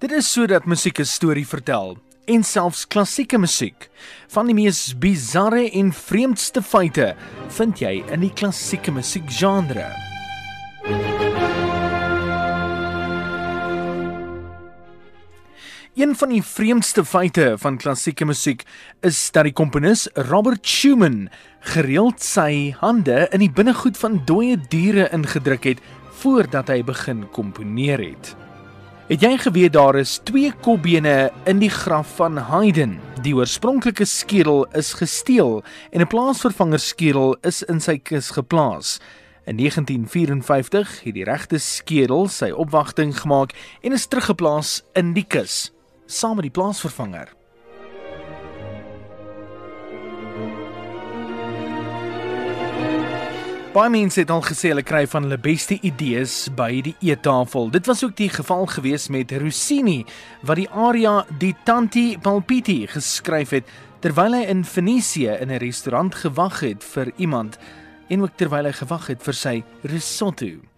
Dit is sodat musiek 'n storie vertel en selfs klassieke musiek. Van die mees bizarre en vreemdste feite vind jy in die klassieke musiekgenre. Een van die vreemdste feite van klassieke musiek is dat die komponis Robert Schumann gereeld sy hande in die binnegoed van dooie diere ingedruk het voordat hy begin komponeer het. Het jy geweet daar is twee kopbene in die graf van Haydn? Die oorspronklike skedel is gesteel en 'n plaasvervanger skedel is in sy kus geplaas. In 1954 het die regte skedel sy opwagting gemaak en is teruggeplaas in die kus saam met die plaasvervanger. Baie mense het al gesê hulle kry van hulle beste idees by die eettafel. Dit was ook die geval gewees met Rossini wat die aria Di Tanti Palpiti geskryf het terwyl hy in Venesië in 'n restaurant gewag het vir iemand en ook terwyl hy gewag het vir sy risotto.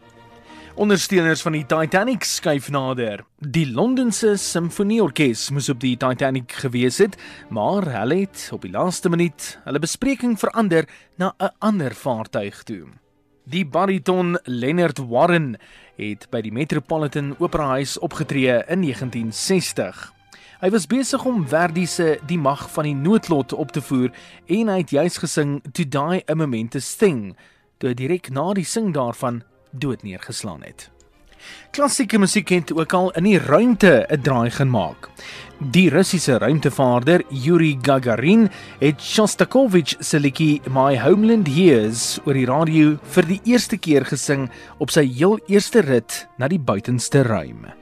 Ondersteuners van die Titanic skuif nader. Die Londense Simfonieorkes moes op die Titanic gewees het, maar hulle het op die laaste minuut hulle bespreking verander na 'n ander vaartuig toe. Die bariton Leonard Warren het by die Metropolitan Opera House opgetree in 1960. Hy was besig om Verdi se Die Mag van die Noodlot op te voer en hy het juis gesing To Die a Momentous Thing, toe direk na die sing daarvan dood neergeslaan het. Klassieke musiek het ook al in die ruimte 'n draai gemaak. Die Russiese ruimtevaarder Yuri Gagarin het Shostakovich se liedjie My Homeland Years oor die radio vir die eerste keer gesing op sy heel eerste rit na die buitenste ruim.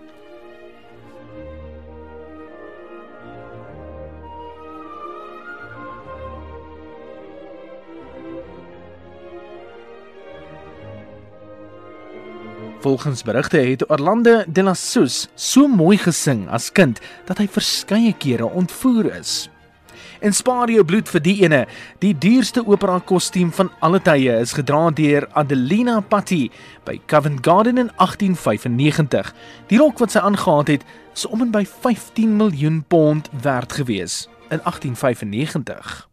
Volgens berigte het Orlando de la Sus so mooi gesing as kind dat hy verskeie kere ontvoer is. En spaar jou bloed vir die ene, die duurste opera kostuum van alle tye is gedra deur Adelina Patti by Covent Garden in 1895. Die rok wat sy aangetree het, is om en by 15 miljoen pond werd gewees in 1895.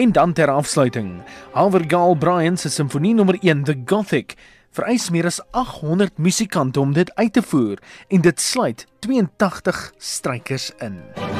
En dan ter afsluiting, Albert Gall Bryan se simfonie nommer 1, The Gothic vereis meer as 800 musikante om dit uit te voer en dit sluit 82 strykers in.